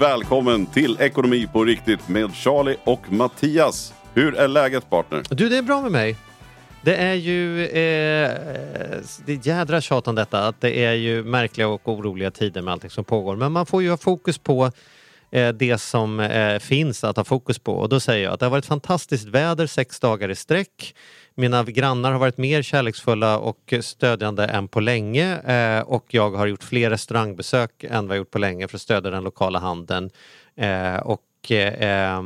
Välkommen till Ekonomi på riktigt med Charlie och Mattias. Hur är läget partner? Du, det är bra med mig. Det är ju eh, det är jädra tjat om detta, att det är ju märkliga och oroliga tider med allting som pågår. Men man får ju ha fokus på eh, det som eh, finns att ha fokus på. Och då säger jag att det har varit fantastiskt väder sex dagar i sträck. Mina grannar har varit mer kärleksfulla och stödjande än på länge eh, och jag har gjort fler restaurangbesök än vad jag gjort på länge för att stödja den lokala handeln. Eh, och eh,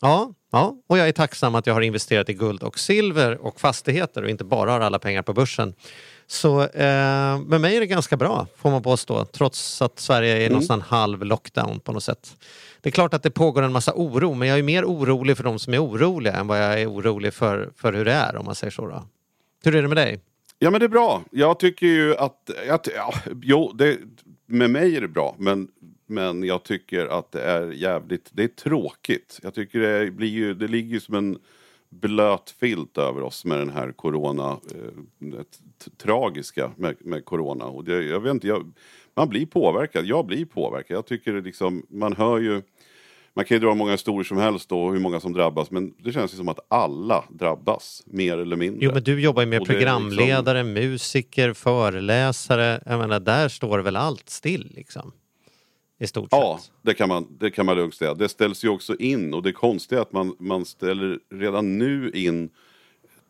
ja, ja, och jag är tacksam att jag har investerat i guld och silver och fastigheter och inte bara har alla pengar på börsen. Så eh, med mig är det ganska bra, får man påstå, trots att Sverige är mm. någonstans halv lockdown på något sätt. Det är klart att det pågår en massa oro, men jag är mer orolig för de som är oroliga än vad jag är orolig för, för hur det är, om man säger så. Då. Hur är det med dig? Ja, men det är bra. Jag tycker ju att... att ja, jo, det, med mig är det bra, men, men jag tycker att det är jävligt... Det är tråkigt. Jag tycker det blir ju... Det ligger ju som en blöt filt över oss med den här corona, eh, tragiska med, med corona. Och det, jag vet inte, jag, man blir påverkad. Jag blir påverkad. Jag tycker det liksom, man hör ju man kan ju dra många historier som helst och hur många som drabbas men det känns ju som att alla drabbas mer eller mindre. Jo men du jobbar ju med programledare, liksom... musiker, föreläsare. Jag menar där står väl allt still liksom? I stort ja, sett. det kan, man, det kan man lugnt säga. Det ställs ju också in och det konstiga är att man, man ställer redan nu in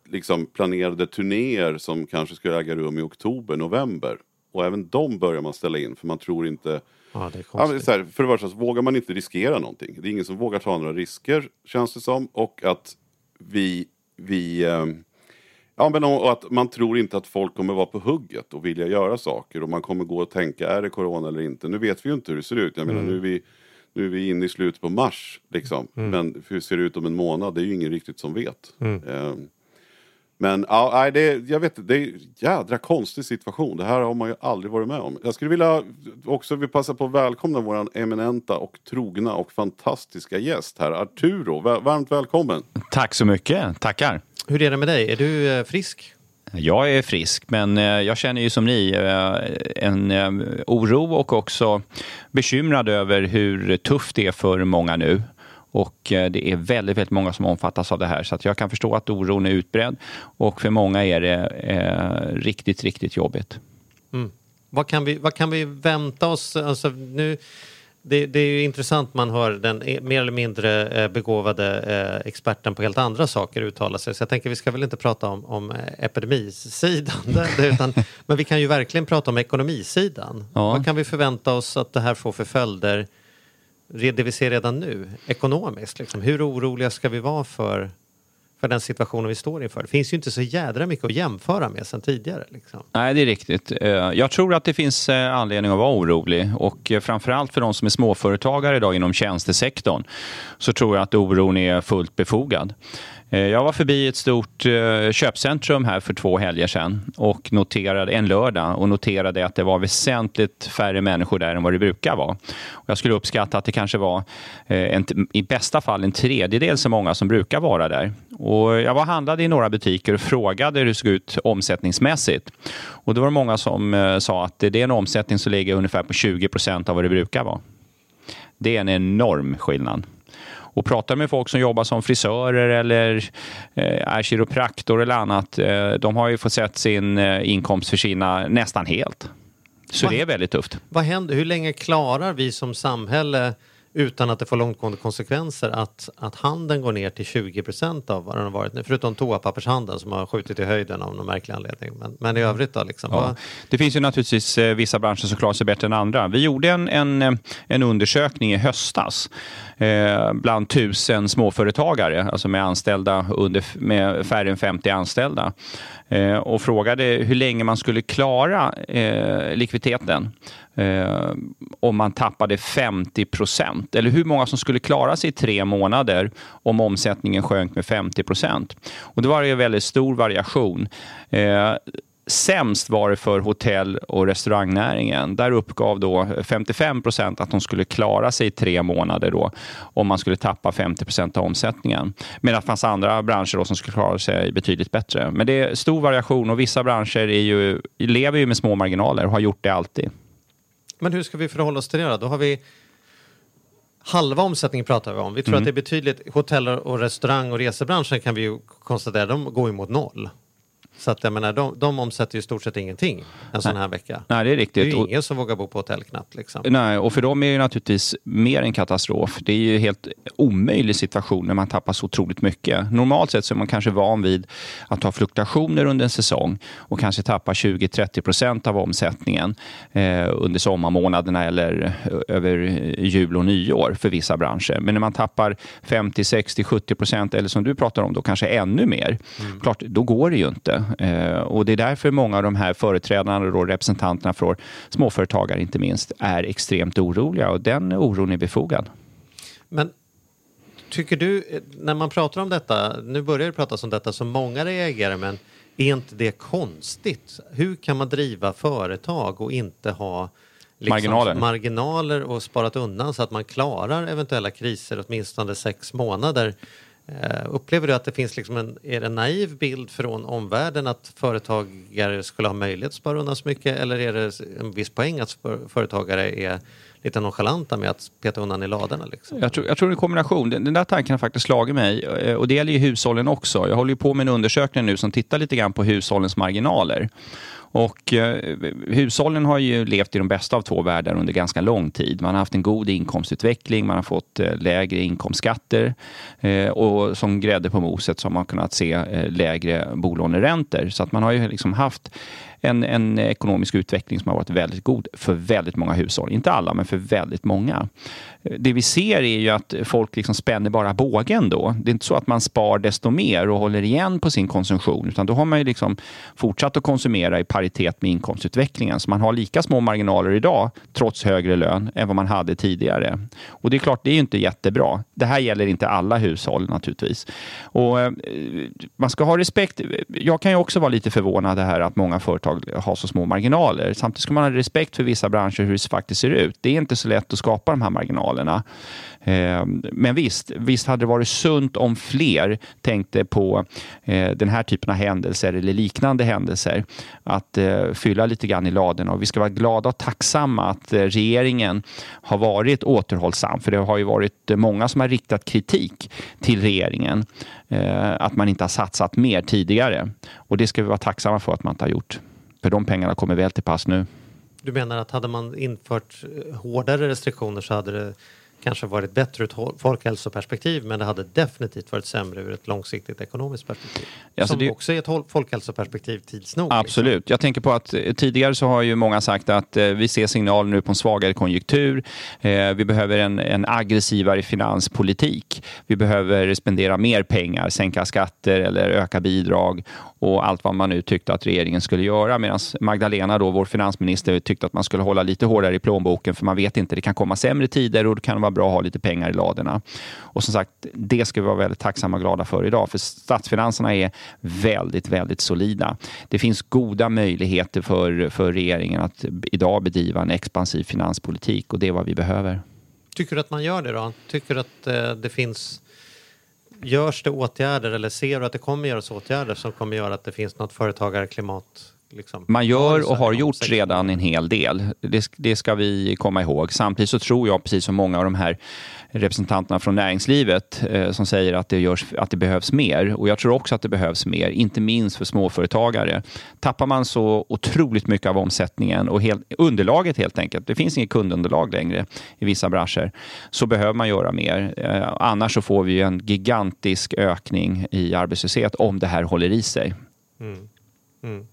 liksom planerade turnéer som kanske ska äga rum i oktober, november. Och även de börjar man ställa in för man tror inte Ja, det är ja, så här, för det första så vågar man inte riskera någonting. Det är ingen som vågar ta några risker känns det som. Och att vi, vi eh, Ja, men och att man tror inte att folk kommer vara på hugget och vilja göra saker och man kommer gå och tänka, är det corona eller inte? Nu vet vi ju inte hur det ser ut. Jag menar, mm. nu, är vi, nu är vi inne i slutet på mars, liksom. Mm. Men hur ser det ut om en månad? Det är ju ingen riktigt som vet. Mm. Eh, men ja, det, jag vet, det är en jädra konstig situation. Det här har man ju aldrig varit med om. Jag skulle vilja också vill passa på att välkomna vår eminenta och trogna och fantastiska gäst här, Arturo. Varmt välkommen! Tack så mycket, tackar! Hur är det med dig? Är du eh, frisk? Jag är frisk, men eh, jag känner ju som ni eh, en oro och också bekymrad över hur tufft det är för många nu. Och eh, det är väldigt, väldigt många som omfattas av det här. Så jag kan förstå att oron är utbredd. Och för många är det eh, riktigt, riktigt jobbigt. Mm. Vad, kan vi, vad kan vi vänta oss? Alltså, nu, det, det, är ju intressant man hör den e, mer eller mindre eh, begåvade eh, experten på helt andra saker uttala sig. Så jag tänker vi ska väl inte prata om, om epidemisidan. utan, men vi kan ju verkligen prata om ekonomisidan. Ja. Vad kan vi förvänta oss att det här får för följder det vi ser redan nu, ekonomiskt. Liksom. Hur oroliga ska vi vara för, för den situationen vi står inför? Det finns ju inte så jädra mycket att jämföra med sen tidigare. Liksom. Nej, det är riktigt. Eh, jag tror att det finns eh, anledning att vara orolig och eh, framförallt för de som är småföretagare idag inom tjänstesektorn så tror jag att oron är fullt befogad. Eh, jag var förbi ett stort eh, köpcentrum här för två helger sedan och noterade en lördag och noterade att det var väsentligt färre människor där än vad det brukar vara. Jag skulle uppskatta att det kanske var eh, en, i bästa fall en tredjedel så många som brukar vara där. Och jag var handlade i några butiker och frågade hur det såg ut omsättningsmässigt. Och då var det många som sa att det är en omsättning som ligger ungefär på 20 procent av vad det brukar vara. Det är en enorm skillnad och pratar med folk som jobbar som frisörer eller eh, är kiropraktor eller annat, eh, de har ju fått sett sin eh, inkomst försvinna nästan helt. Så vad, det är väldigt tufft. Vad händer? Hur länge klarar vi som samhälle utan att det får långtgående konsekvenser att, att handeln går ner till 20 procent av vad den har varit nu. Förutom toapappershandeln som har skjutit i höjden av någon märklig anledning. Men, men i övrigt då? Liksom, ja. Det finns ju naturligtvis vissa branscher som klarar sig bättre än andra. Vi gjorde en, en, en undersökning i höstas eh, bland tusen småföretagare, alltså med anställda under, med färre än 50 anställda eh, och frågade hur länge man skulle klara eh, likviditeten eh, om man tappade 50 procent. Eller hur många som skulle klara sig i tre månader om omsättningen sjönk med 50 procent. Och det var ju väldigt stor variation. Eh, Sämst var det för hotell och restaurangnäringen. Där uppgav då 55 procent att de skulle klara sig i tre månader då, om man skulle tappa 50 procent av omsättningen. Medan det fanns andra branscher då som skulle klara sig betydligt bättre. Men det är stor variation och vissa branscher ju, lever ju med små marginaler och har gjort det alltid. Men hur ska vi förhålla oss till det då? då har vi halva omsättningen pratar vi om. Vi tror mm. att det är betydligt, hotell och restaurang och resebranschen kan vi ju konstatera, de går ju mot noll. Så att jag menar, de, de omsätter ju i stort sett ingenting en sån här vecka. Nej, det är riktigt. Det är ju ingen som vågar bo på hotell knappt. Liksom. Nej, och för dem är det naturligtvis mer en katastrof. Det är ju helt omöjlig situation när man tappar så otroligt mycket. Normalt sett så är man kanske van vid att ha fluktuationer under en säsong och kanske tappa 20-30 procent av omsättningen eh, under sommarmånaderna eller över jul och nyår för vissa branscher. Men när man tappar 50, 60, 70 procent eller som du pratar om då kanske ännu mer, mm. klart, då går det ju inte. Eh, och Det är därför många av de här företrädarna och representanterna för småföretagare inte minst är extremt oroliga och den oron är befogad. Men tycker du, när man pratar om detta, nu börjar det pratas om detta som många reagerar men är inte det konstigt? Hur kan man driva företag och inte ha liksom marginaler. marginaler och sparat undan så att man klarar eventuella kriser åtminstone sex månader Eh, Eh, upplever du att det finns liksom en, är det en naiv bild från omvärlden att företagare skulle ha möjlighet att spara undan så mycket eller är det en viss poäng att företagare är lite nonchalanta med att peta undan i ladorna? Liksom? Jag, tror, jag tror det är en kombination. Den, den där tanken har faktiskt slagit mig eh, och det gäller ju hushållen också. Jag håller ju på med en undersökning nu som tittar lite grann på hushållens marginaler. Och eh, hushållen har ju levt i de bästa av två världar under ganska lång tid. Man har haft en god inkomstutveckling, man har fått eh, lägre inkomstskatter eh, och som grädde på moset så har man kunnat se eh, lägre bolåneräntor. Så att man har ju liksom haft en, en ekonomisk utveckling som har varit väldigt god för väldigt många hushåll. Inte alla, men för väldigt många. Det vi ser är ju att folk liksom spänner bara bågen då. Det är inte så att man spar desto mer och håller igen på sin konsumtion, utan då har man ju liksom fortsatt att konsumera i paritet med inkomstutvecklingen. Så man har lika små marginaler idag, trots högre lön, än vad man hade tidigare. Och det är klart, det är ju inte jättebra. Det här gäller inte alla hushåll naturligtvis. Och eh, man ska ha respekt. Jag kan ju också vara lite förvånad här att många företag företag ha så små marginaler. Samtidigt ska man ha respekt för vissa branscher hur det faktiskt ser ut. Det är inte så lätt att skapa de här marginalerna. Eh, men visst, visst hade det varit sunt om fler tänkte på eh, den här typen av händelser eller liknande händelser. Att eh, fylla lite grann i ladorna. Och vi ska vara glada och tacksamma att regeringen har varit återhållsam. För det har ju varit många som har riktat kritik till regeringen. Att man inte har satsat mer tidigare. Och det ska vi vara tacksamma för att man inte har gjort. För de pengarna kommer väl till pass nu. Du menar att hade man infört hårdare restriktioner så hade det kanske varit bättre ur ett folkhälsoperspektiv men det hade definitivt varit sämre ur ett långsiktigt ekonomiskt perspektiv. Alltså som det... också är ett folkhälsoperspektiv tids nog. Liksom. Absolut. Liksom. Jag tänker på att eh, tidigare så har ju många sagt att eh, vi ser signaler nu på en svagare konjunktur. Eh, vi behöver en, en aggressivare finanspolitik. Vi behöver spendera mer pengar, sänka skatter eller öka bidrag och allt vad man nu tyckte att regeringen skulle göra. Medan Magdalena, då, vår finansminister, tyckte att man skulle hålla lite hårdare i plånboken för man vet inte, det kan komma sämre tider och det kan vara bra att ha lite pengar i ladorna. Och som sagt, det ska vi vara väldigt tacksamma och glada för idag, för statsfinanserna är väldigt, väldigt solida. Det finns goda möjligheter för, för regeringen att idag bedriva en expansiv finanspolitik och det är vad vi behöver. Tycker du att man gör det då? Tycker du att eh, det finns Görs det åtgärder eller ser du att det kommer göras åtgärder som kommer göra att det finns något företagarklimat Liksom. Man gör och har gjort redan en hel del. Det, det, ska vi komma ihåg. Samtidigt så tror jag, precis som många av de här representanterna från näringslivet eh, som säger att det, görs, att det behövs mer. Och jag tror också att det behövs mer, inte minst för småföretagare. Tappar man så otroligt mycket av omsättningen och helt, underlaget helt enkelt, det finns inget kundunderlag längre i vissa branscher, så behöver man göra mer. Eh, annars så får vi en gigantisk ökning i arbetslöshet om det här håller i sig. Mm. Mm.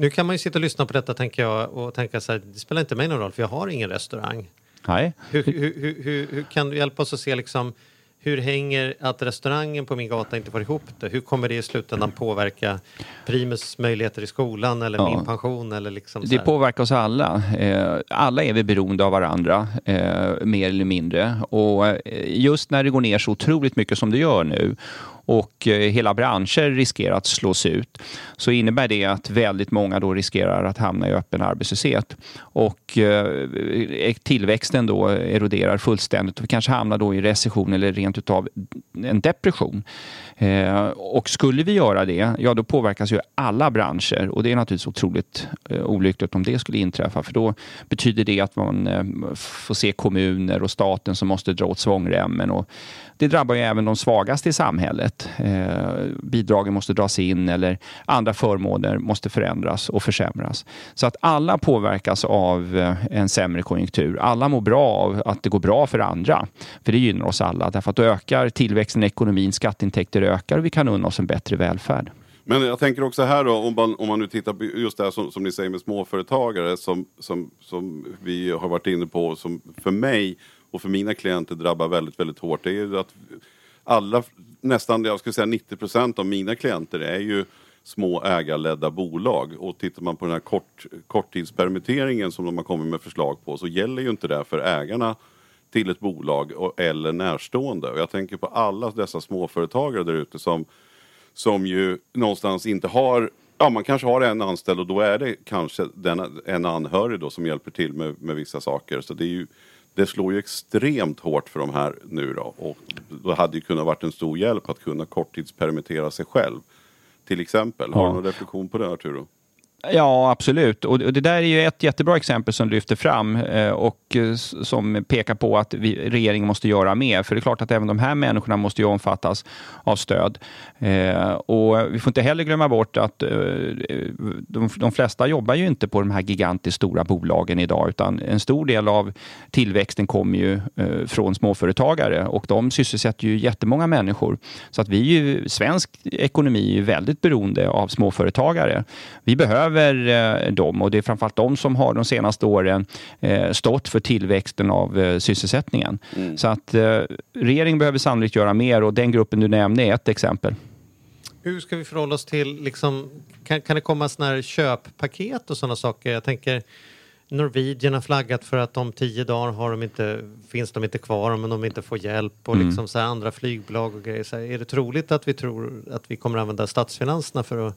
Nu kan man ju sitta och lyssna på detta tänker jag och tänka så här, det spelar inte mig någon roll för jag har ingen restaurang. Nej. Hur, hur, hur, hur, kan du hjälpa oss att se liksom hur hänger att restaurangen på min gata inte får ihop det? Hur kommer det i slutändan påverka Primus möjligheter i skolan eller ja. min pension? Eller liksom det påverkar oss alla. Eh, alla är vi beroende av varandra, eh, mer eller mindre. Och eh, just när det går ner så otroligt mycket som det gör nu och eh, hela branscher riskerar att slås ut så innebär det att väldigt många då riskerar att hamna i öppen arbetslöshet. Och eh, eh, tillväxten då eroderar fullständigt och vi kanske hamnar då i recession eller rent utav en depression. Eh, och skulle vi göra det, ja då påverkas ju alla branscher och det är naturligtvis otroligt eh, olyckligt om det skulle inträffa för då betyder det att man eh, får se kommuner och staten som måste dra åt svångremmen och det drabbar ju även de svagaste i samhället. Eh, bidragen måste dras in eller andra förmåner måste förändras och försämras. Så att alla påverkas av eh, en sämre konjunktur. Alla mår bra av att det går bra för andra. För det gynnar oss alla. Därför att då ökar tillväxten i ekonomin, skatteintäkter ökar och vi kan unna oss en bättre välfärd. Men jag tänker också här då, om man, om man nu tittar på just det här som, som ni säger med småföretagare som, som, som vi har varit inne på, som för mig och för mina klienter drabbar väldigt, väldigt hårt. Det är ju att alla, nästan jag skulle säga 90 procent av mina klienter är ju små ägarledda bolag. Och tittar man på den här kort, korttidspermitteringen som de har kommit med förslag på så gäller ju inte det för ägarna till ett bolag och, eller närstående. Och jag tänker på alla dessa småföretagare där ute som, som ju någonstans inte har Ja, man kanske har en anställd och då är det kanske den, en anhörig då som hjälper till med, med vissa saker. Så det är ju det slår ju extremt hårt för de här nu då. Och det hade ju kunnat varit en stor hjälp att kunna korttidspermittera sig själv. Till exempel. Har du någon reflektion på det Arturo? Ja, absolut. Och det där är ju ett jättebra exempel som lyfter fram eh, och eh, som pekar på att vi, regeringen måste göra mer. För det är klart att även de här människorna måste ju omfattas av stöd. Eh, och vi får inte heller glömma bort att de, de flesta jobbar ju inte på de här gigantiskt stora bolagen idag, utan en stor del av tillväxten kommer ju från småföretagare och de sysselsätter ju jättemånga människor. Så att vi ju, svensk ekonomi är ju väldigt beroende av småföretagare. Vi behöver behöver eh, dem och det är framförallt de som har de senaste åren eh, stått för tillväxten av eh, sysselsättningen. Mm. Så att regeringen behöver sannolikt göra mer och den gruppen du nämnde är ett exempel. Hur ska vi förhålla oss till, liksom, kan, kan det komma sådana här köppaket och sådana saker? Jag tänker Norwegian har flaggat för att om tio dagar har de inte, finns de inte kvar om de inte får hjälp och mm. liksom så andra flygbolag och grejer. Så här, är det troligt att vi tror att vi kommer använda statsfinanserna för att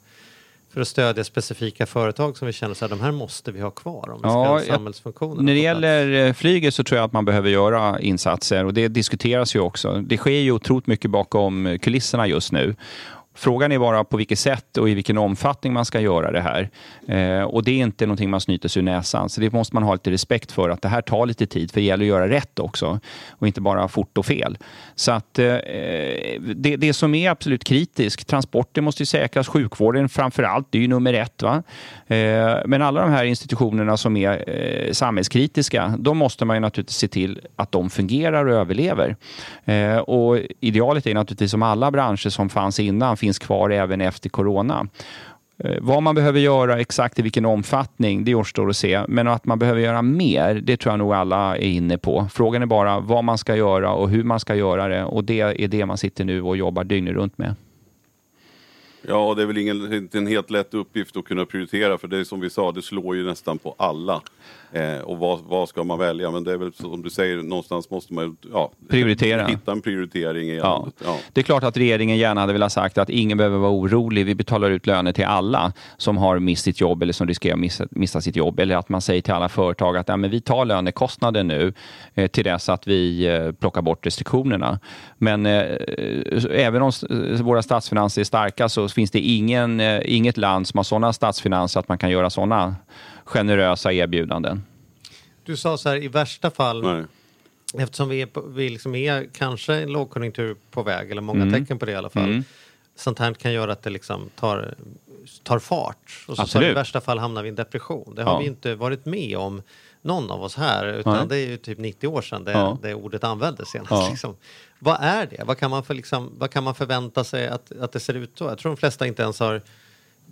för att stödja specifika företag som vi känner att de här måste vi ha kvar om vi ska ha samhällsfunktioner. När det gäller eh, flyget så tror jag att man behöver göra insatser och det diskuteras ju också. Det sker ju otroligt mycket bakom kulisserna just nu. Frågan är bara på vilket sätt och i vilken omfattning man ska göra det här. Eh, och det är inte någonting man snyter sig ur näsan. Så det måste man ha lite respekt för att det här tar lite tid. För det gäller att göra rätt också och inte bara fort och fel. Så att eh, det, det som är absolut kritiskt, transporter måste ju säkras, sjukvården framför allt, det är ju nummer ett. Va? Eh, men alla de här institutionerna som är eh, samhällskritiska, då måste man ju naturligtvis se till att de fungerar och överlever. Eh, och idealet är naturligtvis som alla branscher som fanns innan finns kvar även efter corona. Eh, vad man behöver göra exakt i vilken omfattning, det återstår att se. Men att man behöver göra mer, det tror jag nog alla är inne på. Frågan är bara vad man ska göra och hur man ska göra det. Och det är det man sitter nu och jobbar dygnet runt med. Ja, det är väl ingen, inte en helt lätt uppgift att kunna prioritera för det är som vi sa, det slår ju nästan på alla. Eh, och vad, vad, ska man välja? Men det är väl som du säger, någonstans måste man ja, prioritera. hitta en prioritering i ja. ja. Det är klart att regeringen gärna hade velat sagt att ingen behöver vara orolig. Vi betalar ut löner till alla som har mist sitt jobb eller som riskerar att missa, missa sitt jobb. Eller att man säger till alla företag att ja, men vi tar lönekostnaden nu eh, till dess att vi eh, plockar bort restriktionerna. Men eh, även om våra statsfinanser är starka så finns det ingen, eh, inget land som har sådana statsfinanser att man kan göra sådana generösa erbjudanden. Du sa så här, i värsta fall, Nej. eftersom vi, är, på, vi liksom är kanske en lågkonjunktur på väg, eller många mm. tecken på det i alla fall. Mm. Sånt här kan göra att det liksom tar, tar fart. Och så, så i värsta fall hamnar vi i en depression. Det har ja. vi inte varit med om någon av oss här, utan Nej. det är ju typ 90 år sedan det, ja. det ordet användes senast. Ja. Liksom. Vad är det? Vad kan man, för, liksom, vad kan man förvänta sig att, att det ser ut så? Jag tror de flesta inte ens har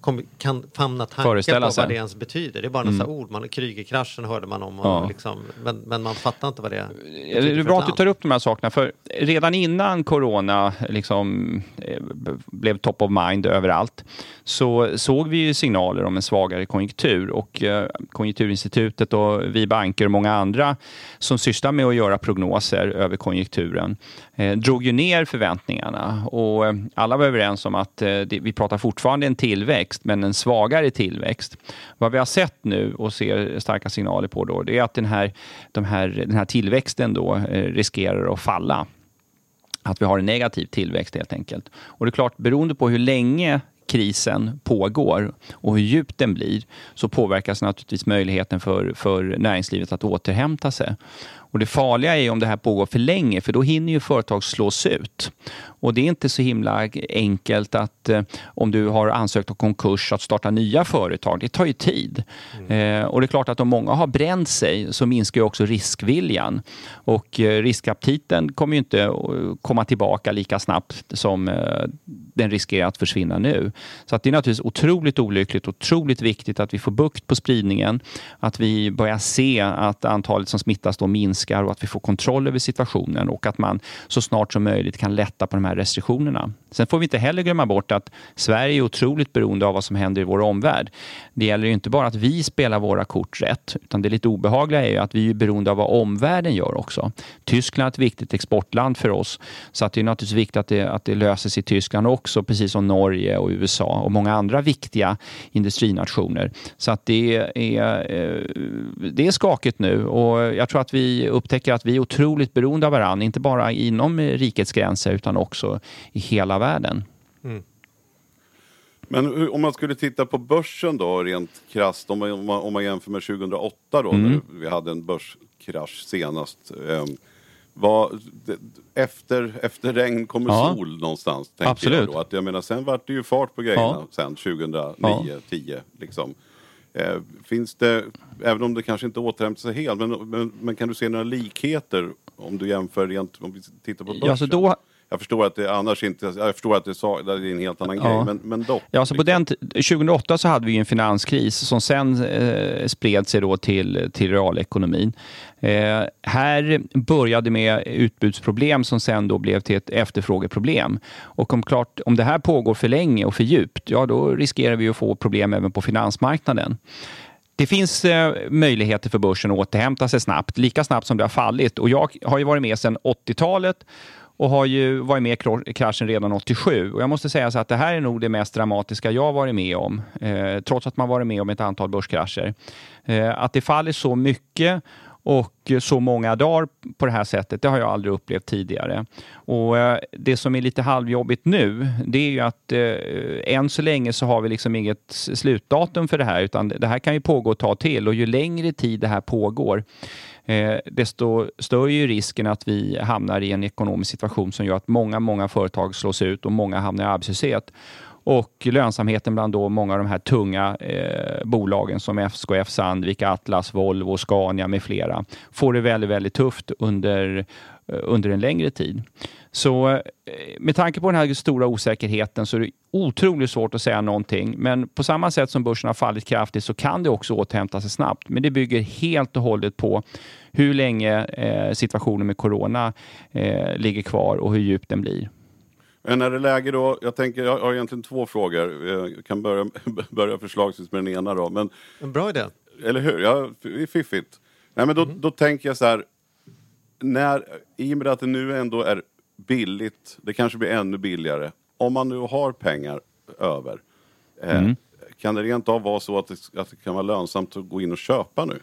kom, kan famna Föreställa på sig. vad det ens betyder. Det är bara några ord. Man, Krügerkraschen hörde man om, och Ja. liksom, men, men man fattar inte vad det Det är bra att du tar upp de här sakerna, för redan innan corona liksom, eh, blev top of mind överallt så såg vi ju signaler om en svagare konjunktur och eh, Konjunkturinstitutet och vi banker och många andra som sysslar med att göra prognoser över konjunkturen eh, drog ju ner förväntningarna och eh, alla var överens om att eh, det, vi pratar fortfarande en tillväxt men en svagare tillväxt. Vad vi har sett nu och ser starka signaler på då det är att den här, de här, den här tillväxten då eh, riskerar att falla. Att vi har en negativ tillväxt helt enkelt. Och det är klart, beroende på hur länge krisen pågår och hur djup den blir så påverkas naturligtvis möjligheten för, för näringslivet att återhämta sig. Och det farliga är om det här pågår för länge för då hinner ju företag slås ut. Och det är inte så himla enkelt att eh, om du har ansökt om konkurs att starta nya företag. Det tar ju tid. Eh, och det är klart att om många har bränt sig så minskar ju också riskviljan. Och eh, riskaptiten kommer ju inte komma tillbaka lika snabbt som eh, den riskerar att försvinna nu. Så att det är naturligtvis otroligt olyckligt och otroligt viktigt att vi får bukt på spridningen. Att vi börjar se att antalet som smittas då minskar och att vi får kontroll över situationen och att man så snart som möjligt kan lätta på de här restriktionerna. Sen får vi inte heller glömma bort att Sverige är otroligt beroende av vad som händer i vår omvärld. Det gäller ju inte bara att vi spelar våra kort rätt, utan det lite obehagliga är ju att vi är beroende av vad omvärlden gör också. Tyskland är ett viktigt exportland för oss, så att det är naturligtvis viktigt att det, att det löser sig i Tyskland också, precis som Norge och USA och många andra viktiga industrinationer. Så att det är, eh, det är skakigt nu och jag tror att vi upptäcker att vi är otroligt beroende av varandra, inte bara inom rikets gränser utan också i hela världen. Men hur- om man skulle titta på börsen då rent krasst om man, om man, jämför med 2008 då Mm. när vi hade en börskrasch senast. Eh, vad, efter, efter regn kommer Ja. sol någonstans. Tänker Absolut. Jag, då. Att jag menar, sen vart det ju fart på grejerna Ja. sen 2009, Ja. 10 liksom. Eh, finns det, även om det kanske inte återhämtar sig helt, men, men, men kan du se några likheter om du jämför rent, om vi tittar på börsen? Ja, så då, Jag förstår att det annars inte, jag förstår att det, är en helt annan Ja. grej, men, men dock. Ja, alltså på liksom. den, t- 2008 så hade vi en finanskris som sen eh, spred sig då till, till realekonomin. Eh, här började med utbudsproblem som sen då blev till ett efterfrågeproblem. Och om, klart, om det här pågår för länge och för djupt, ja då riskerar vi att få problem även på finansmarknaden. Det finns eh, möjligheter för börsen att återhämta sig snabbt, lika snabbt som det har fallit. Och jag har ju varit med sedan 80-talet och har ju varit med i kraschen redan 87. Och jag måste säga så att det här är nog det mest dramatiska jag varit med om, eh, trots att man varit med om ett antal börskrascher. Eh, att det faller så mycket och så många dagar på det här sättet, det har jag aldrig upplevt tidigare. Och eh, Det som är lite halvjobbigt nu, det är ju att eh, än så länge så har vi liksom inget slutdatum för det här, utan det här kan ju pågå ett tag till och ju längre tid det här pågår, eh, desto större är risken att vi hamnar i en ekonomisk situation som gör att många, många företag slås ut och många hamnar i arbetslöshet. Och lönsamheten bland då många av de här tunga eh, bolagen som SKF, Sandvik, Atlas, Volvo, Scania med flera får det väldigt, väldigt tufft under, eh, under en längre tid. Så eh, med tanke på den här stora osäkerheten så är det otroligt svårt att säga någonting. Men på samma sätt som börsen har fallit kraftigt så kan det också återhämta sig snabbt. Men det bygger helt och hållet på hur länge eh, situationen med corona eh, ligger kvar och hur djup den blir. Men är det läge då, jag tänker, jag har egentligen två frågor. Jag kan börja, börja förslagsvis med den ena då. Men, En bra idé. eller hur? Ja, det är fiffigt. Nej, men då, då tänker jag så här. När, I och med att det nu ändå är billigt, det kanske blir ännu billigare. Om man nu har pengar över. Eh, Kan det rent av vara så att det, att det kan vara lönsamt att gå in och köpa nu?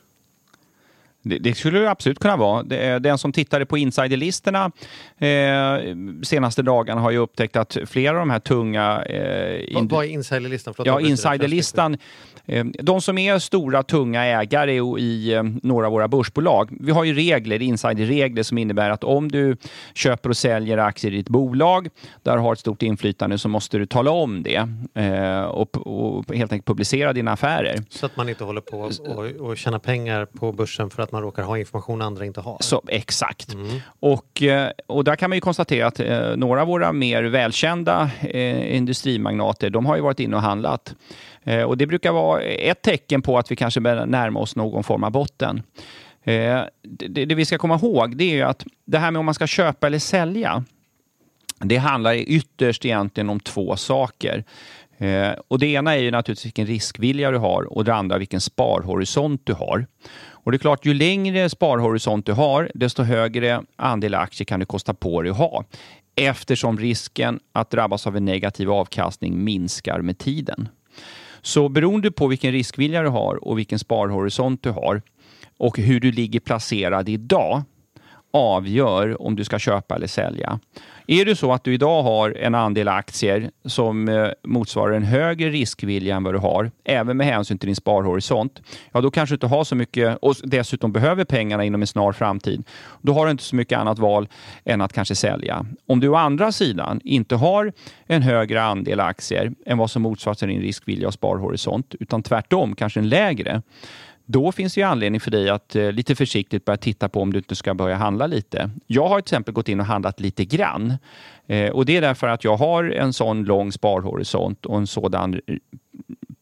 Det, det skulle det absolut kunna vara. Den som tittade på insiderlistorna eh, senaste dagarna har ju upptäckt att flera av de här tunga... Eh, Vad, är insiderlistan? Förlåt, Ja, insiderlistan. eh, De som är stora, tunga ägare i- i eh, några av våra börsbolag. Vi har ju regler, insiderregler som innebär att om du köper och säljer aktier i ett bolag där du har ett stort inflytande så måste du tala om det eh, och, och helt enkelt publicera dina affärer. Så att man inte håller på och, och tjäna pengar på börsen för att man man råkar ha information andra inte har. Så, exakt. Mm. Och, eh, och där kan man ju konstatera att eh, några av våra mer välkända eh, industrimagnater, de har ju varit inne och handlat. Och det brukar vara ett tecken på att vi kanske börjar närma oss någon form av botten. Det, det, vi ska komma ihåg det är att det här med om man ska köpa eller sälja, det handlar ytterst egentligen om två saker. Eh, och Det ena är ju naturligtvis vilken riskvilja du har och det andra vilken sparhorisont du har. Och det är klart, ju längre sparhorisont du har, desto högre andel aktier kan du kosta på dig att ha eftersom risken att drabbas av en negativ avkastning minskar med tiden. Så beroende på vilken riskvilja du har och vilken sparhorisont du har och hur du ligger placerad idag avgör om du ska köpa eller sälja. Är det så att du idag har en andel aktier som eh, motsvarar en högre riskvilja än vad du har, även med hänsyn till din sparhorisont, ja då kanske du inte har så mycket och dessutom behöver pengarna inom en snar framtid. Då har du inte så mycket annat val än att kanske sälja. Om du å andra sidan inte har en högre andel aktier än vad som motsvarar din riskvilja och sparhorisont, utan tvärtom kanske en lägre, då finns det ju anledning för dig att eh, lite försiktigt börja titta på om du inte ska börja handla lite. Jag har till exempel gått in och handlat lite grann. Eh, och Det är därför att jag har en sån lång sparhorisont och en sådan eh,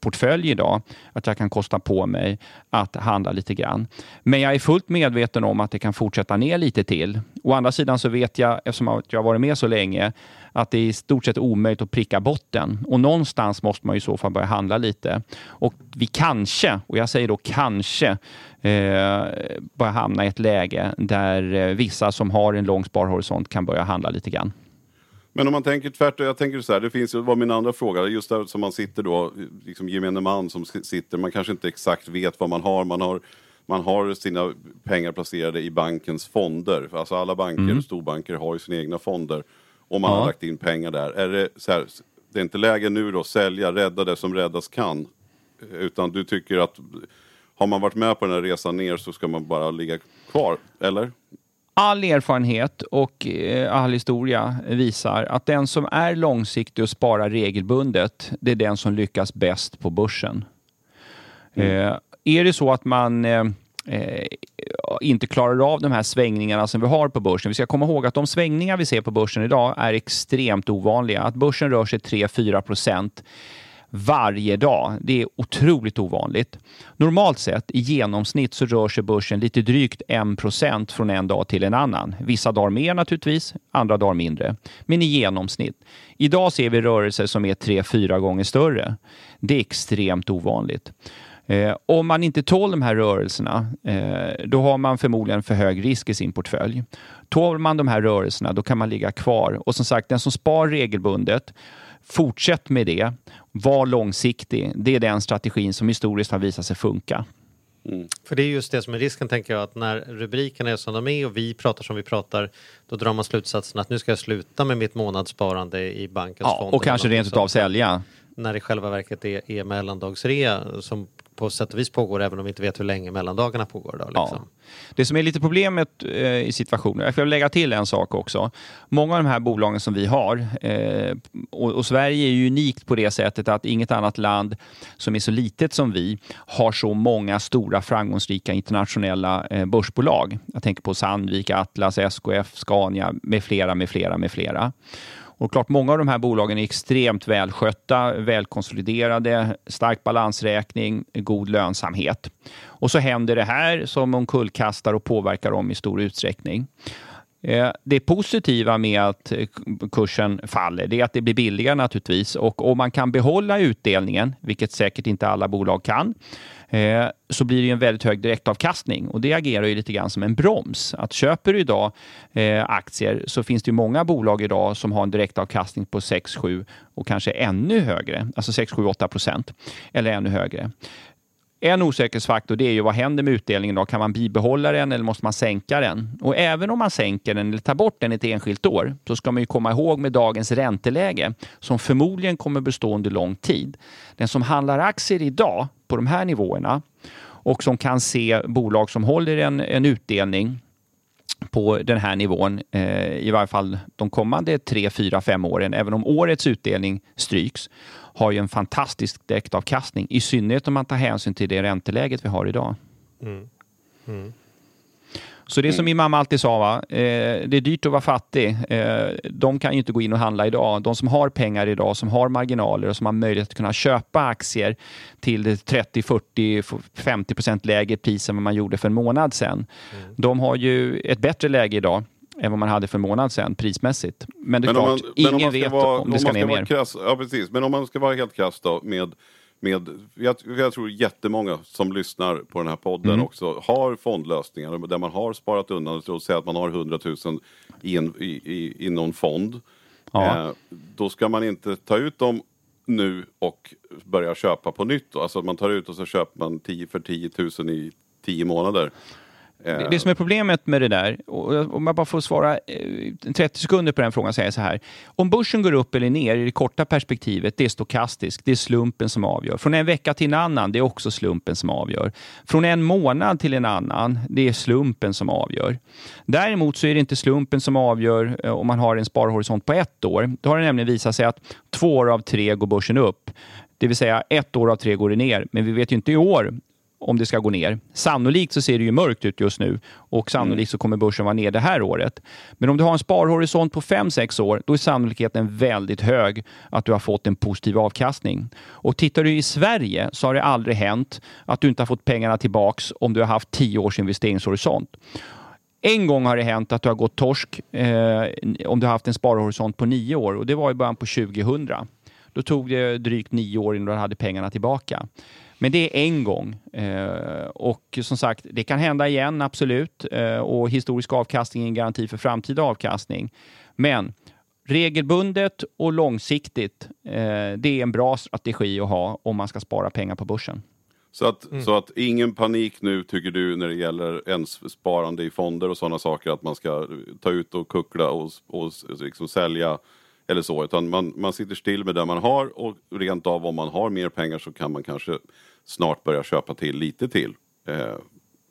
portfölj idag att jag kan kosta på mig att handla lite grann. Men jag är fullt medveten om att det kan fortsätta ner lite till. Å andra sidan så vet jag, eftersom jag har varit med så länge, att det är i stort sett omöjligt att pricka botten. Och någonstans måste man i så fall börja handla lite. Och vi kanske, och jag säger då kanske, eh, börja hamna i ett läge där eh, vissa som har en lång sparhorisont kan börja handla lite grann. Men om man tänker tvärtom, jag tänker så här, det finns ju, var min andra fråga, just där som man sitter då, liksom gemene man som sitter, man kanske inte exakt vet vad man har, man har man har sina pengar placerade i bankens fonder. Alltså alla banker, mm. storbanker har ju sina egna fonder. Och man ja. har lagt in pengar där. Är det, så här, det är inte läge nu då, sälja, rädda det som räddas kan. Utan du tycker att har man varit med på den här resan ner så ska man bara ligga kvar, eller? All erfarenhet och eh, all historia visar att den som är långsiktig och sparar regelbundet, det är den som lyckas bäst på börsen. Mm. Eh, är det så att man eh, eh, inte klarar av de här svängningarna som vi har på börsen. Vi ska komma ihåg att de svängningar vi ser på börsen idag är extremt ovanliga. Att börsen rör sig 3-4 procent varje dag. Det är otroligt ovanligt. Normalt sett i genomsnitt så rör sig börsen lite drygt 1 från en dag till en annan. Vissa dagar mer naturligtvis, andra dagar mindre. Men i genomsnitt. Idag ser vi rörelser som är 3-4 gånger större. Det är extremt ovanligt. Eh, om man inte tål de här rörelserna, eh, då har man förmodligen för hög risk i sin portfölj. Tål man de här rörelserna, då kan man ligga kvar. Och som sagt, den som spar regelbundet, fortsätt med det. Var långsiktig. Det är den strategin som historiskt har visat sig funka. Mm. För det är just det som är risken tänker jag att när rubrikerna är som de är och vi pratar som vi pratar då drar man slutsatsen att nu ska jag sluta med mitt månadssparande i bankens ja, fond. Och kanske rent utav sälja. När det i själva verket är, är mellandagsrea som på sätt och vis pågår även om vi inte vet hur länge mellandagarna pågår. Då, liksom. ja. Det som är lite problemet eh, i situationen, jag får lägga till en sak också. Många av de här bolagen som vi har, eh, och, och, Sverige är ju unikt på det sättet att inget annat land som är så litet som vi har så många stora framgångsrika internationella eh, börsbolag. Jag tänker på Sandvik, Atlas, SKF, Scania med flera, med flera, med flera. Och klart, många av de här bolagen är extremt välskötta, välkonsoliderade, stark balansräkning, god lönsamhet. Och så händer det här som omkullkastar och påverkar dem i stor utsträckning. Eh, det positiva med att eh, kursen faller det är att det blir billigare naturligtvis och om man kan behålla utdelningen, vilket säkert inte alla bolag kan, eh, så blir det en väldigt hög direktavkastning och det agerar ju lite grann som en broms. Att köper du idag aktier så finns det ju många bolag idag som har en direktavkastning på 6, 7 och kanske ännu högre, alltså 6, 7, 8 procent eller ännu högre. En osäkerhetsfaktor det är ju vad händer med utdelningen då? Kan man bibehålla den eller måste man sänka den? Och även om man sänker den eller tar bort den ett enskilt år så ska man ju komma ihåg med dagens ränteläge som förmodligen kommer bestå under lång tid. Den som handlar aktier idag på de här nivåerna och som kan se bolag som håller en, en utdelning på den här nivån, eh, i varje fall de kommande tre, fyra, fem åren, även om årets utdelning stryks, har ju en fantastisk direktavkastning, i synnerhet om man tar hänsyn till det ränteläget vi har idag. Mm. Mm. Så det är som min mamma alltid sa, va? Eh, det är dyrt att vara fattig. Eh, de kan ju inte gå in och handla idag. De som har pengar idag, som har marginaler och som har möjlighet att kunna köpa aktier till 30, 40, 50 procent lägre pris än vad man gjorde för en månad sedan. Mm. De har ju ett bättre läge idag än vad man hade för en månad sedan prismässigt. Men det är men klart, man, ingen vet vara, om det ska ner mer. Krass, ja, precis. Men om man ska vara helt krass då med med, jag, jag tror jättemånga som lyssnar på den här podden mm. också har fondlösningar där man har sparat undan, låt säga att man har 100 000 i, en, i, i, i någon fond. Ja. Eh, då ska man inte ta ut dem nu och börja köpa på nytt. Då. Alltså man tar ut och så köper man 10 för 10 000 i 10 månader. Eh. Det, det som är problemet med det där, om jag bara får svara eh, 30 sekunder på den frågan, säger så här. Om börsen går upp eller ner i det korta perspektivet, det är stokastiskt. Det är slumpen som avgör. Från en vecka till en annan, det är också slumpen som avgör. Från en månad till en annan, det är slumpen som avgör. Däremot så är det inte slumpen som avgör eh, om man har en sparhorisont på ett år. Då har det nämligen visat sig att två år av tre går börsen upp. Det vill säga ett år av tre går det ner. Men vi vet ju inte i år om det ska gå ner. Sannolikt så ser det ju mörkt ut just nu och sannolikt så kommer börsen vara ner det här året. Men om du har en sparhorisont på 5-6 år, då är sannolikheten väldigt hög att du har fått en positiv avkastning. Och tittar du i Sverige så har det aldrig hänt att du inte har fått pengarna tillbaks om du har haft 10 års investeringshorisont. En gång har det hänt att du har gått torsk eh, om du har haft en sparhorisont på 9 år och det var i början på 2000. Då tog det drygt 9 år innan du hade pengarna tillbaka. Men det är en gång. Eh, och som sagt, det kan hända igen, absolut. Eh, och historisk avkastning är en garanti för framtida avkastning. Men regelbundet och långsiktigt, eh, det är en bra strategi att ha om man ska spara pengar på börsen. Så att, mm. så att ingen panik nu tycker du när det gäller ens sparande i fonder och sådana saker att man ska ta ut och kuckla och, och liksom sälja eller så, utan man, man sitter still med det man har och rent av om man har mer pengar så kan man kanske snart börja köpa till lite till. Eh,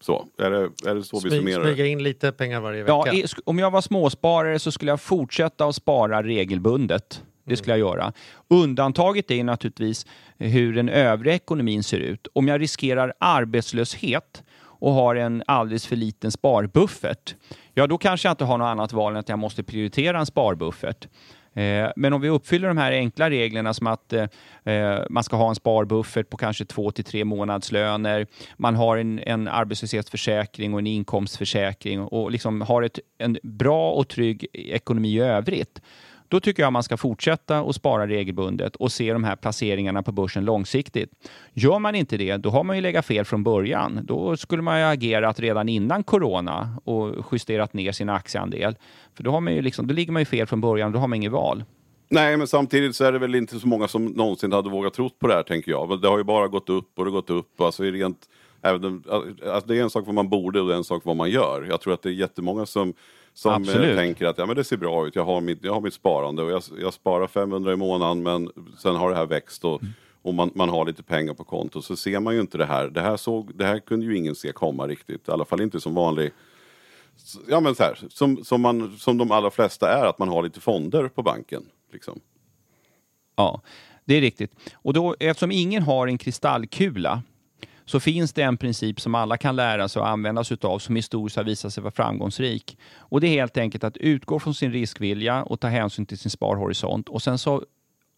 så, är det, är det så Smyg, vi summerar Smyga in lite pengar varje vecka. Ja, om jag var småsparare så skulle jag fortsätta att spara regelbundet. Det skulle jag göra. Undantaget är naturligtvis hur den övriga ekonomin ser ut. Om jag riskerar arbetslöshet och har en alldeles för liten sparbuffert, ja då kanske jag inte har något annat val än att jag måste prioritera en sparbuffert. Eh, men om vi uppfyller de här enkla reglerna som att eh, eh, man ska ha en sparbuffert på kanske två till tre månadslöner, man har en, en arbetslöshetsförsäkring och en inkomstförsäkring och liksom har ett, en bra och trygg ekonomi i övrigt, då tycker jag man ska fortsätta att spara regelbundet och se de här placeringarna på börsen långsiktigt. Gör man inte det, då har man ju legat fel från början. Då skulle man ju agerat redan innan corona och justerat ner sin aktieandel. För då, har man ju liksom, då ligger man ju fel från början, då har man inget val. Nej, men samtidigt så är det väl inte så många som någonsin hade vågat tro på det här, tänker jag. Det har ju bara gått upp och det gått upp. Alltså, rent, även, alltså, det är en sak vad man borde och det är en sak vad man gör. Jag tror att det är jättemånga som som eh, Absolut. tänker att ja, men det ser bra ut, jag har mitt, jag har mitt sparande och jag, jag sparar 500 i månaden men sen har det här växt och, och man, man har lite pengar på konto så ser man ju inte det här. Det här, såg, det här kunde ju ingen se komma riktigt, i alla fall inte som vanlig Ja men så här, som, som, man, som de allra flesta är, att man har lite fonder på banken. Liksom. Ja, det är riktigt. Och då, eftersom ingen har en kristallkula så finns det en princip som alla kan lära sig och använda sig av som historiskt har visat sig vara framgångsrik. Och det är helt enkelt att utgå från sin riskvilja och ta hänsyn till sin sparhorisont och sen så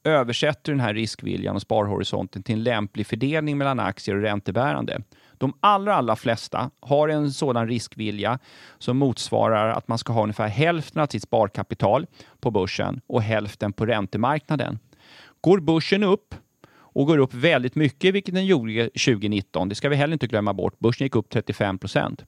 översätter den här riskviljan och sparhorisonten till en lämplig fördelning mellan aktier och räntebärande. De allra, allra flesta har en sådan riskvilja som motsvarar att man ska ha ungefär hälften av sitt sparkapital på börsen och hälften på räntemarknaden. Går börsen upp och går upp väldigt mycket, vilket den gjorde 2019. Det ska vi heller inte glömma bort. Börsen gick upp 35 procent.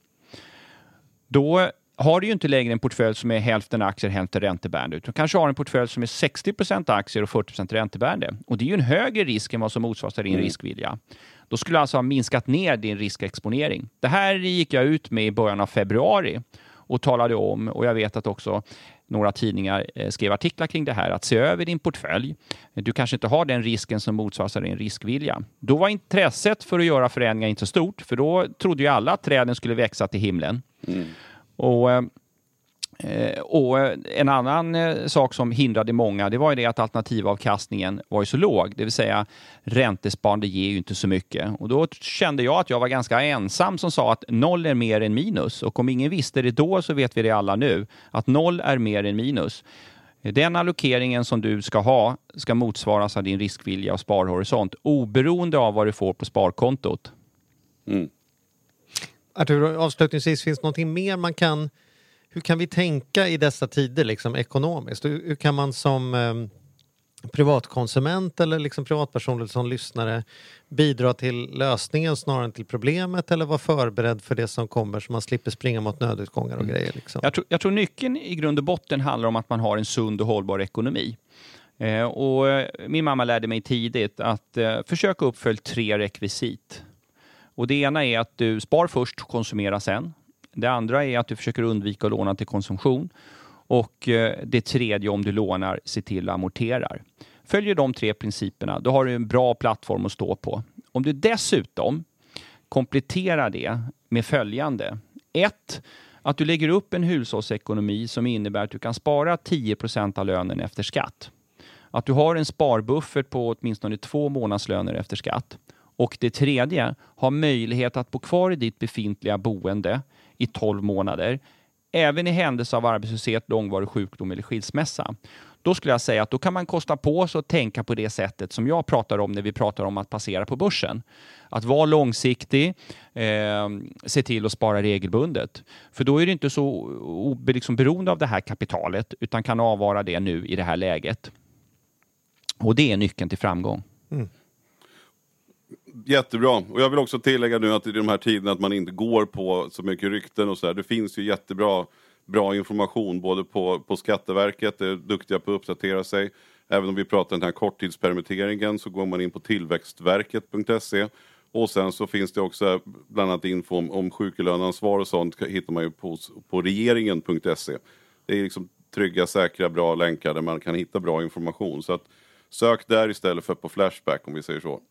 Då har du ju inte längre en portfölj som är hälften aktier, hälften räntebärande, utan kanske har en portfölj som är 60 procent aktier och 40 procent räntebärande. Och det är ju en högre risk än vad som motsvarar din mm. riskvilja. Då skulle du alltså ha minskat ner din riskexponering. Det här gick jag ut med i början av februari och talade om, och jag vet att också några tidningar eh, skrev artiklar kring det här, att se över din portfölj. Du kanske inte har den risken som motsvarar din riskvilja. Då var intresset för att göra förändringar inte så stort, för då trodde ju alla att träden skulle växa till himlen. Mm. Och, Eh, och en annan eh, sak som hindrade många, det var ju det att alternativavkastningen var ju så låg, det vill säga räntesparande ger ju inte så mycket. Och då kände jag att jag var ganska ensam som sa att noll är mer än minus. Och om ingen visste det då så vet vi det alla nu, att noll är mer än minus. Den allokeringen som du ska ha ska motsvaras av din riskvilja och sparhorisont oberoende av vad du får på sparkontot. Mm. Artur, avslutningsvis, finns det någonting mer man kan... Hur kan vi tänka i dessa tider liksom, ekonomiskt? Hur, hur kan man som eh, privatkonsument eller liksom privatperson eller som lyssnare bidra till lösningen snarare än till problemet eller vara förberedd för det som kommer så man slipper springa mot nödutgångar och grejer? Liksom? Jag, tror, jag tror nyckeln i grund och botten handlar om att man har en sund och hållbar ekonomi. Eh, och eh, min mamma lärde mig tidigt att eh, försöka uppfylla tre rekvisit. Och det ena är att du spar först och konsumerar sen. Det andra är att du försöker undvika att låna till konsumtion. Och eh, det tredje, om du lånar, se till att amortera. Följer de tre principerna, då har du en bra plattform att stå på. Om du dessutom kompletterar det med följande. 1. att du lägger upp en hushållsekonomi som innebär att du kan spara 10% av lönen efter skatt. Att du har en sparbuffert på åtminstone två månadslöner efter skatt. Och det tredje, ha möjlighet att bo kvar i ditt befintliga boende i 12 månader, även i händelse av arbetslöshet, långvarig sjukdom eller skilsmässa. Då skulle jag säga att då kan man kosta på sig att tänka på det sättet som jag pratar om när vi pratar om att passera på börsen. Att vara långsiktig, eh, se till att spara regelbundet. För då är det inte så liksom, beroende av det här kapitalet utan kan avvara det nu i det här läget. Och det är nyckeln till framgång. Mm. Jättebra. Och jag vill också tillägga nu att i de här tiderna att man inte går på så mycket rykten och så där. Det finns ju jättebra bra information både på, på Skatteverket, är duktiga på att uppdatera sig. Även om vi pratar den här korttidspermitteringen så går man in på tillväxtverket.se och sen så finns det också bland annat info om, om sjuklöneansvar och sånt hittar man ju på, på regeringen.se. Det är liksom trygga, säkra, bra länkar där man kan hitta bra information. Så att sök där istället för på Flashback om vi säger så.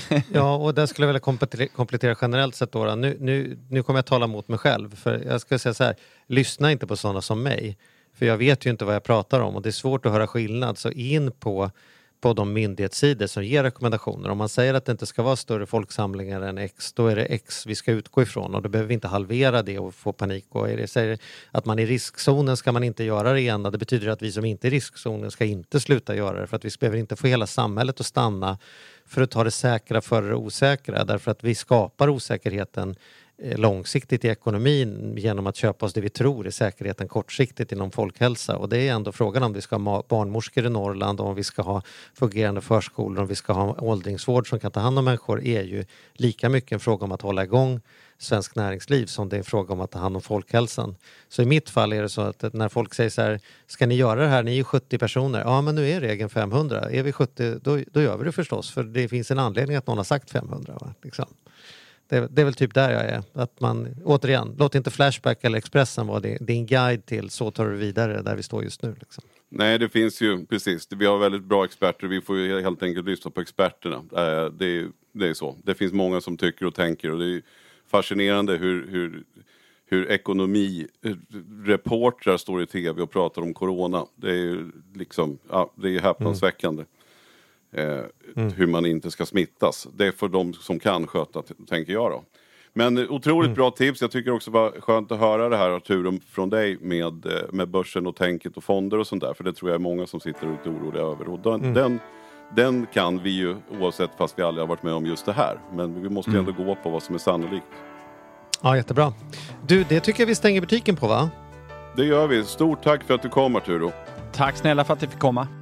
ja, och där skulle jag vilja komplettera, generellt sett. Då, nu, nu, nu kommer jag tala mot mig själv. För jag ska säga så här, lyssna inte på sådana som mig. För jag vet ju inte vad jag pratar om och det är svårt att höra skillnad. Så in på, på de myndighetssidor som ger rekommendationer. Om man säger att det inte ska vara större folksamlingar än X, då är det X vi ska utgå ifrån och då behöver vi inte halvera det och få panik. Och är det säger att man är i riskzonen ska man inte göra det ena. Det betyder att vi som inte är i riskzonen ska inte sluta göra det för att vi behöver inte få hela samhället att stanna för att ta det säkra före det osäkra därför att vi skapar osäkerheten Eh, långsiktigt i ekonomin genom att köpa oss det vi tror är säkerheten kortsiktigt inom folkhälsa. Och det är ändå frågan om vi ska ha barnmorskor i Norrland, om vi ska ha fungerande förskolor, om vi ska ha åldringsvård som kan ta hand om människor är ju lika mycket en fråga om att hålla igång svensk näringsliv som det är en fråga om att ta hand om folkhälsan. Så i mitt fall är det så att när folk säger så här, ska ni göra det här, ni är 70 personer, ja men nu är regeln 500, är vi 70 då, då gör vi det förstås för det finns en anledning att någon har sagt 500. Va? Liksom. Det, det, är väl typ där jag är. Att man, återigen, låt inte Flashback eller Expressen vara din guide till så tar du vidare där vi står just nu. Liksom. Nej, det finns ju precis. Vi har väldigt bra experter. Vi får ju helt enkelt lyssna på experterna. Eh, det, det är så. Det finns många som tycker och tänker och det är fascinerande hur, hur, hur ekonomireportrar står i tv och pratar om corona. Det är ju liksom, ja, det är häpnadsväckande. Mm. Eh, mm. Hur man inte ska smittas. Det är för de som kan sköta, tänker jag då. Men otroligt mm. bra tips. Jag tycker också det var skönt att höra det här Artur från dig med, eh, med börsen och tänket och fonder och sånt där. För det tror jag är många som sitter och är oroliga över. Och den, mm. den den kan vi ju oavsett fast vi aldrig har varit med om just det här. Men vi måste mm. ändå gå på vad som är sannolikt. Ja, jättebra. Du, det tycker jag vi stänger butiken på va? Det gör vi. Stort tack för att du kom Arturo. Tack snälla för att du fick komma.